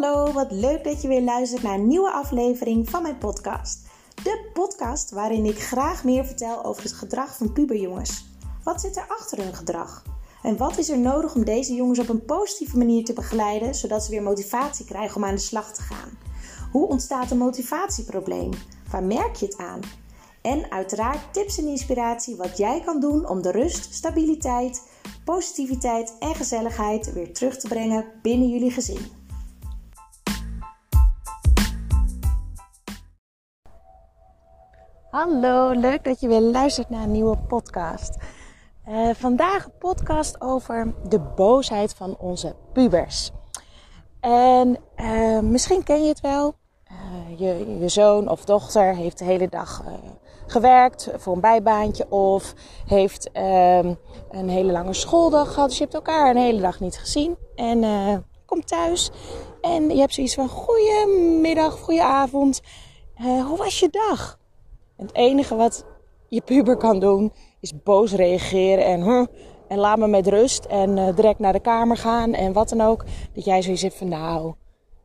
Hallo, wat leuk dat je weer luistert naar een nieuwe aflevering van mijn podcast. De podcast waarin ik graag meer vertel over het gedrag van puberjongens. Wat zit er achter hun gedrag? En wat is er nodig om deze jongens op een positieve manier te begeleiden, zodat ze weer motivatie krijgen om aan de slag te gaan? Hoe ontstaat een motivatieprobleem? Waar merk je het aan? En uiteraard tips en inspiratie wat jij kan doen om de rust, stabiliteit, positiviteit en gezelligheid weer terug te brengen binnen jullie gezin. Hallo, leuk dat je weer luistert naar een nieuwe podcast. Uh, vandaag een podcast over de boosheid van onze pubers. En uh, misschien ken je het wel. Uh, je, je, zoon of dochter heeft de hele dag gewerkt voor een bijbaantje of heeft ehm, een hele lange schooldag gehad. Dus je hebt elkaar een hele dag niet gezien. En komt thuis en je hebt zoiets van: Goedemiddag, goedenavond. Hoe was je dag? Het enige wat je puber kan doen is boos reageren en, huh, en laat me met rust en uh, direct naar de kamer gaan en wat dan ook. Dat jij zoiets hebt van: Nou,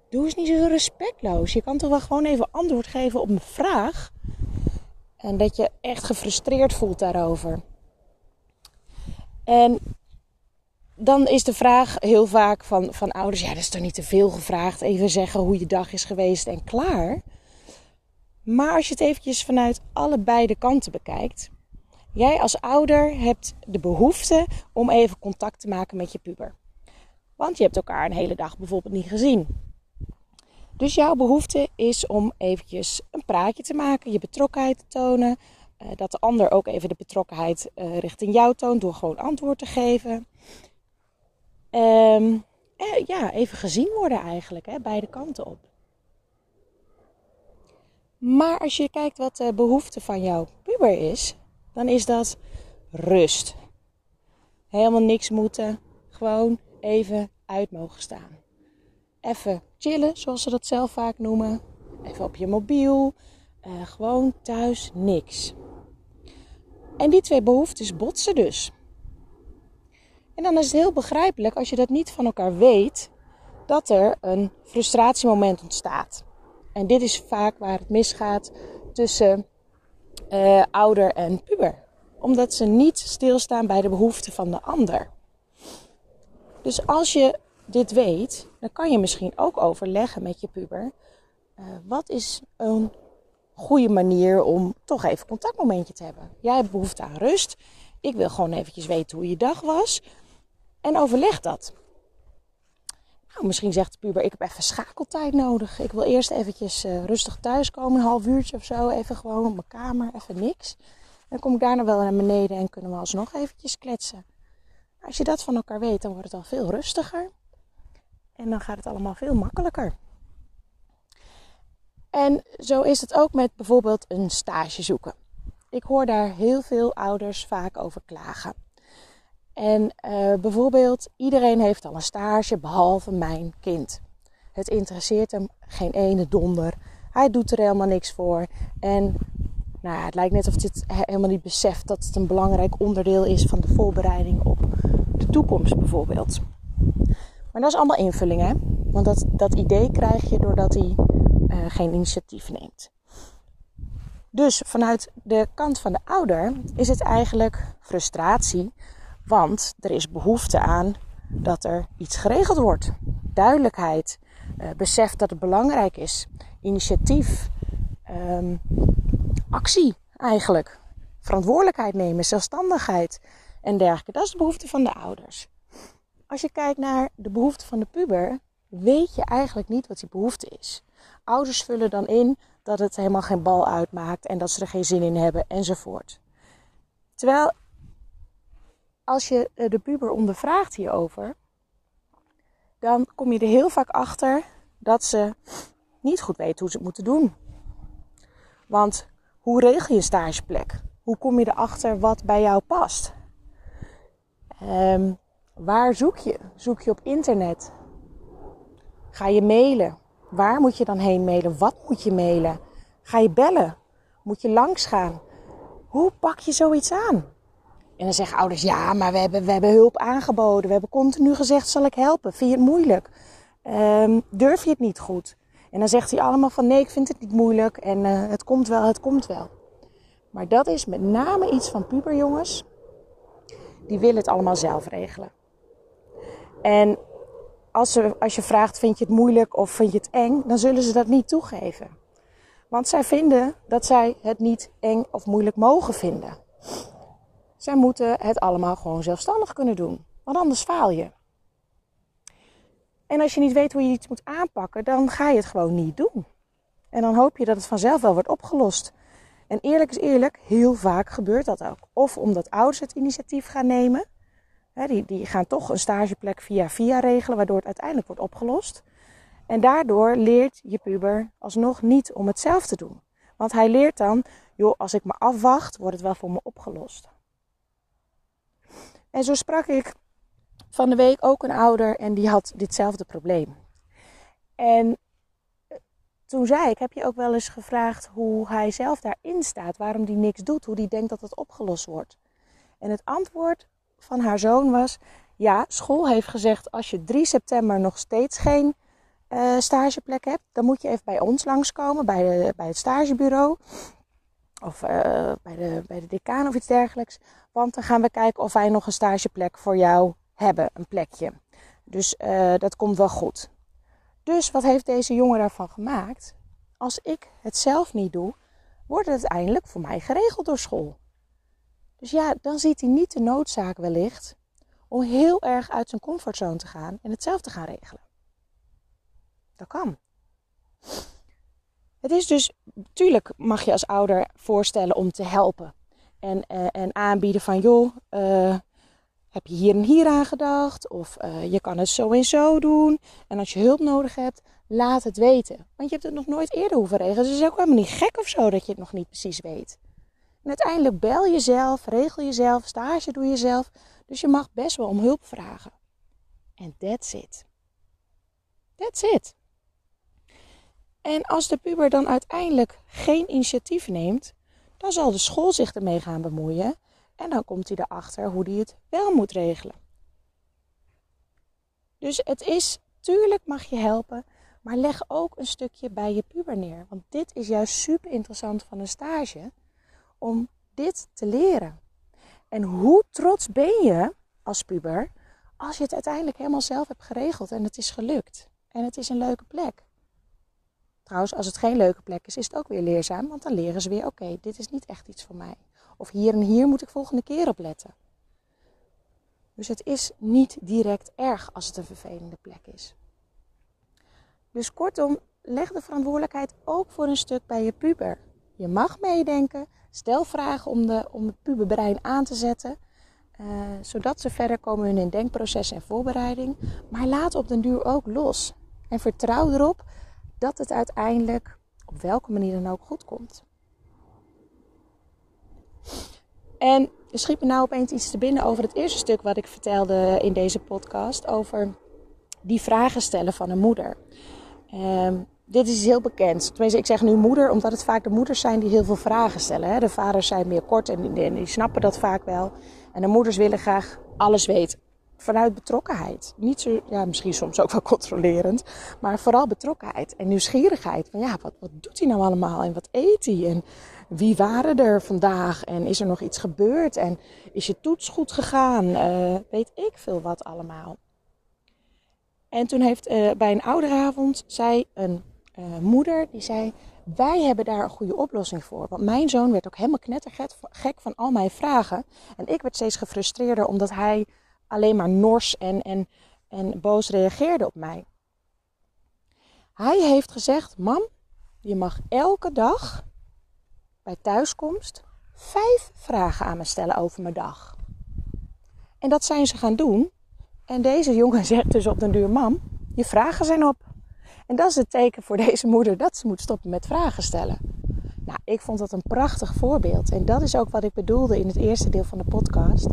doe eens niet zo respectloos. Je kan toch wel gewoon even antwoord geven op mijn vraag. En dat je echt gefrustreerd voelt daarover. En dan is de vraag heel vaak van, van ouders: ja, dat is toch niet te veel gevraagd? Even zeggen hoe je dag is geweest en klaar. Maar als je het eventjes vanuit allebei de kanten bekijkt. Jij als ouder hebt de behoefte om even contact te maken met je puber. Want je hebt elkaar een hele dag bijvoorbeeld niet gezien. Dus jouw behoefte is om eventjes een praatje te maken, je betrokkenheid te tonen. Uh, dat de ander ook even de betrokkenheid uh, richting jou toont door gewoon antwoord te geven. Um, eh, ja, even gezien worden eigenlijk, hè, beide kanten op. Maar als je kijkt wat de behoefte van jouw puber is, dan is dat rust. Helemaal niks moeten, gewoon even uit mogen staan even chillen, zoals ze dat zelf vaak noemen. Even op je mobiel. Uh, gewoon thuis niks. En die twee behoeftes botsen dus. En dan is het heel begrijpelijk als je dat niet van elkaar weet, dat er een frustratiemoment ontstaat. En dit is vaak waar het misgaat tussen uh, ouder en puber. Omdat ze niet stilstaan bij de behoeften van de ander. Dus als je dit weet, dan kan je misschien ook overleggen met je puber. Uh, wat is een goede manier om toch even contactmomentje te hebben? Jij hebt behoefte aan rust. Ik wil gewoon eventjes weten hoe je dag was. En overleg dat. Nou, misschien zegt de puber, ik heb even schakeltijd nodig. Ik wil eerst eventjes uh, rustig thuiskomen, een half uurtje of zo. Even gewoon op mijn kamer, even niks. Dan kom ik daarna wel naar beneden en kunnen we alsnog eventjes kletsen. Als je dat van elkaar weet, dan wordt het al veel rustiger. En dan gaat het allemaal veel makkelijker. En zo is het ook met bijvoorbeeld een stage zoeken. Ik hoor daar heel veel ouders vaak over klagen. En uh, bijvoorbeeld, iedereen heeft al een stage behalve mijn kind. Het interesseert hem geen ene donder. Hij doet er helemaal niks voor. En nou ja, het lijkt net of het helemaal niet beseft dat het een belangrijk onderdeel is van de voorbereiding op de toekomst bijvoorbeeld. Maar dat is allemaal invulling, hè? Want dat, dat idee krijg je doordat hij uh, geen initiatief neemt. Dus vanuit de kant van de ouder is het eigenlijk frustratie, want er is behoefte aan dat er iets geregeld wordt. Duidelijkheid, uh, besef dat het belangrijk is, initiatief, um, actie eigenlijk, verantwoordelijkheid nemen, zelfstandigheid en dergelijke. Dat is de behoefte van de ouders als je kijkt naar de behoefte van de puber, weet je eigenlijk niet wat die behoefte is. Ouders vullen dan in dat het helemaal geen bal uitmaakt en dat ze er geen zin in hebben enzovoort. Terwijl als je eh, de puber ondervraagt hierover, dan kom je er heel vaak achter dat ze niet goed weten hoe ze het moeten doen. Want hoe regel je stageplek? Hoe kom je erachter wat bij jou past? Um, Waar zoek je? Zoek je op internet? Ga je mailen? Waar moet je dan heen mailen? Wat moet je mailen? Ga je bellen? Moet je langs gaan? Hoe pak je zoiets aan? En dan zeggen ouders, ja, maar we hebben, we hebben hulp aangeboden. We hebben continu gezegd, zal ik helpen? Vind je het moeilijk? Ehm, durf je het niet goed? En dan zegt hij allemaal van nee, ik vind het niet moeilijk en uh, het komt wel, het komt wel. Maar dat is met name iets van puberjongens. Die willen het allemaal zelf regelen. En als, ze, als je vraagt, vind je het moeilijk of vind je het eng, dan zullen ze dat niet toegeven. Want zij vinden dat zij het niet eng of moeilijk mogen vinden. Zij moeten het allemaal gewoon zelfstandig kunnen doen. Want anders faal je. En als je niet weet hoe je iets moet aanpakken, dan ga je het gewoon niet doen. En dan hoop je dat het vanzelf wel wordt opgelost. En eerlijk is eerlijk, heel vaak gebeurt dat ook. Of omdat ouders het initiatief gaan nemen. die, die gaan toch een stageplek via via regelen, waardoor het uiteindelijk wordt opgelost. En daardoor leert je puber alsnog niet om het zelf te doen. Want hij leert dan, joh, als ik me afwacht, wordt het wel voor me opgelost. En zo sprak ik van de week ook een ouder en die had ditzelfde probleem. En eh, toen zei ik, heb je ook wel eens gevraagd hoe hij zelf daarin staat, waarom die niks doet, hoe die denkt dat het opgelost wordt. En het antwoord van haar zoon was, ja, school heeft gezegd als je 3 september nog steeds geen uh, stageplek hebt, dan moet je even bij ons langskomen, bij, de, bij het stagebureau. Of uh, bij, de, bij de decaan of iets dergelijks. Want dan gaan we kijken of wij nog een stageplek voor jou hebben, een plekje. Dus uh, dat komt wel goed. Dus wat heeft deze jongen daarvan gemaakt? Als ik het zelf niet doe, wordt het uiteindelijk voor mij geregeld door school. Dus ja, dan ziet hij niet de noodzaak wellicht om heel erg uit zijn comfortzone te gaan en het zelf te gaan regelen. Dat kan. Het is dus, tuurlijk mag je als ouder voorstellen om te helpen. En, uh, en aanbieden van, joh, uh, heb je hier en hier aan gedacht? Of uh, je kan het zo en zo doen. En als je hulp nodig hebt, laat het weten. Want je hebt het nog nooit eerder hoeven regelen. Dus het is ook helemaal niet gek of zo dat je het nog niet precies weet. En uiteindelijk bel jezelf, regel jezelf, stage doe jezelf. Dus je mag best wel om hulp vragen. En that's it. That's it. En als de puber dan uiteindelijk geen initiatief neemt, dan zal de school zich ermee gaan bemoeien en dan komt hij erachter hoe hij het wel moet regelen. Dus het is, tuurlijk mag je helpen, maar leg ook een stukje bij je puber neer. Want dit is juist super interessant van een stage, om dit te leren. En hoe trots ben je als puber als je het uiteindelijk helemaal zelf hebt geregeld en het is gelukt. En het is een leuke plek. Trouwens, als het geen leuke plek is, is het ook weer leerzaam, want dan leren ze weer: oké, dit is niet echt iets voor mij. Of hier en hier moet ik volgende keer op letten. Dus het is niet direct erg als het een vervelende plek is. Dus kortom, leg de verantwoordelijkheid ook voor een stuk bij je puber. Je mag meedenken, stel vragen om, de, om het puberbrein aan te zetten. Uh, zodat ze verder komen in hun denkproces en voorbereiding. Maar laat op den duur ook los. En vertrouw erop dat het uiteindelijk op welke manier dan ook goed komt. En er schiet me nou opeens iets te binnen over het eerste stuk wat ik vertelde in deze podcast. Over die vragen stellen van een moeder. Um, dit is heel bekend. Tenminste, ik zeg nu moeder, omdat het vaak de moeders zijn die heel veel vragen stellen. Hè? De vaders zijn meer kort en die snappen dat vaak wel. En de moeders willen graag alles weten vanuit betrokkenheid. Niet zo, ja, misschien soms ook wel controlerend, maar vooral betrokkenheid en nieuwsgierigheid. Van ja, wat, wat doet hij nou allemaal en wat eet hij en wie waren er vandaag en is er nog iets gebeurd en is je toets goed gegaan? Uh, weet ik veel wat allemaal. En toen heeft uh, bij een ouderavond zei een uh, moeder die zei: wij hebben daar een goede oplossing voor. Want mijn zoon werd ook helemaal knettergek van al mijn vragen. En ik werd steeds gefrustreerder omdat hij alleen maar nors en, en, en boos reageerde op mij. Hij heeft gezegd: Mam, je mag elke dag bij thuiskomst vijf vragen aan me stellen over mijn dag. En dat zijn ze gaan doen. En deze jongen zegt dus op den duur: Mam, je vragen zijn op. En dat is het teken voor deze moeder dat ze moet stoppen met vragen stellen. Nou, ik vond dat een prachtig voorbeeld. En dat is ook wat ik bedoelde in het eerste deel van de podcast.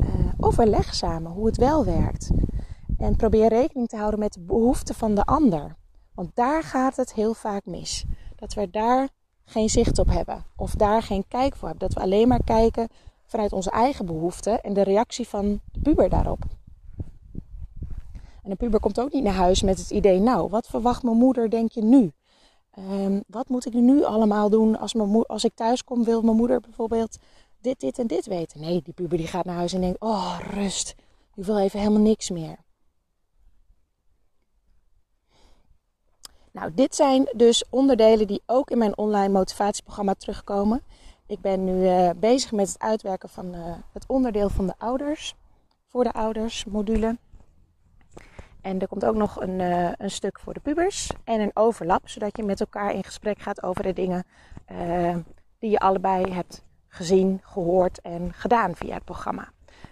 Uh, overleg samen hoe het wel werkt. En probeer rekening te houden met de behoeften van de ander. Want daar gaat het heel vaak mis. Dat we daar geen zicht op hebben. Of daar geen kijk voor hebben. Dat we alleen maar kijken vanuit onze eigen behoeften en de reactie van de puber daarop. En een puber komt ook niet naar huis met het idee, nou, wat verwacht mijn moeder, denk je nu? Ehm, wat moet ik nu allemaal doen als, mijn als ik thuis kom, wil mijn moeder bijvoorbeeld dit, dit en dit weten? Nee, die puber die gaat naar huis en denkt, oh, rust, ik wil even helemaal niks meer. Nou, dit zijn dus onderdelen die ook in mijn online motivatieprogramma terugkomen. Ik ben nu uh, bezig met het uitwerken van uh, het onderdeel van de ouders. Voor de ouders module. En er komt ook nog een, uh, een stuk voor de pubers. En een overlap, zodat je met elkaar in gesprek gaat over de dingen die je allebei hebt gezien, gehoord en gedaan via het programma.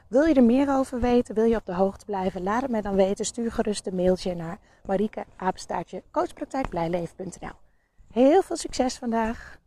Wil je er meer over weten? Wil je op de hoogte blijven? Laat het me dan weten. Stuur gerust een mailtje naar Marieke. Heel veel succes vandaag!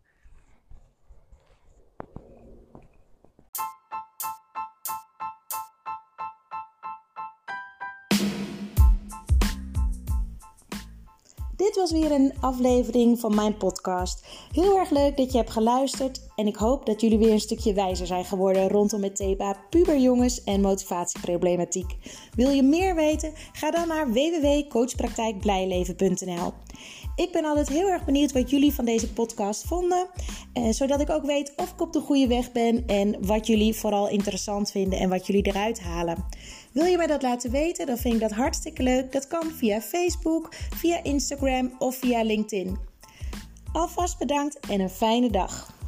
Dit was weer een aflevering van mijn podcast. Heel erg leuk dat je hebt geluisterd en ik hoop dat jullie weer een stukje wijzer zijn geworden rondom het thema puberjongens en motivatieproblematiek. Wil je meer weten? Ga dan naar www.coachpraktijkblijleven.nl. Ik ben altijd heel erg benieuwd wat jullie van deze podcast vonden, eh, zodat ik ook weet of ik op de goede weg ben en wat jullie vooral interessant vinden en wat jullie eruit halen. Wil je mij dat laten weten? Dan vind ik dat hartstikke leuk. Dat kan via Facebook, via Instagram of via LinkedIn. Alvast bedankt en een fijne dag.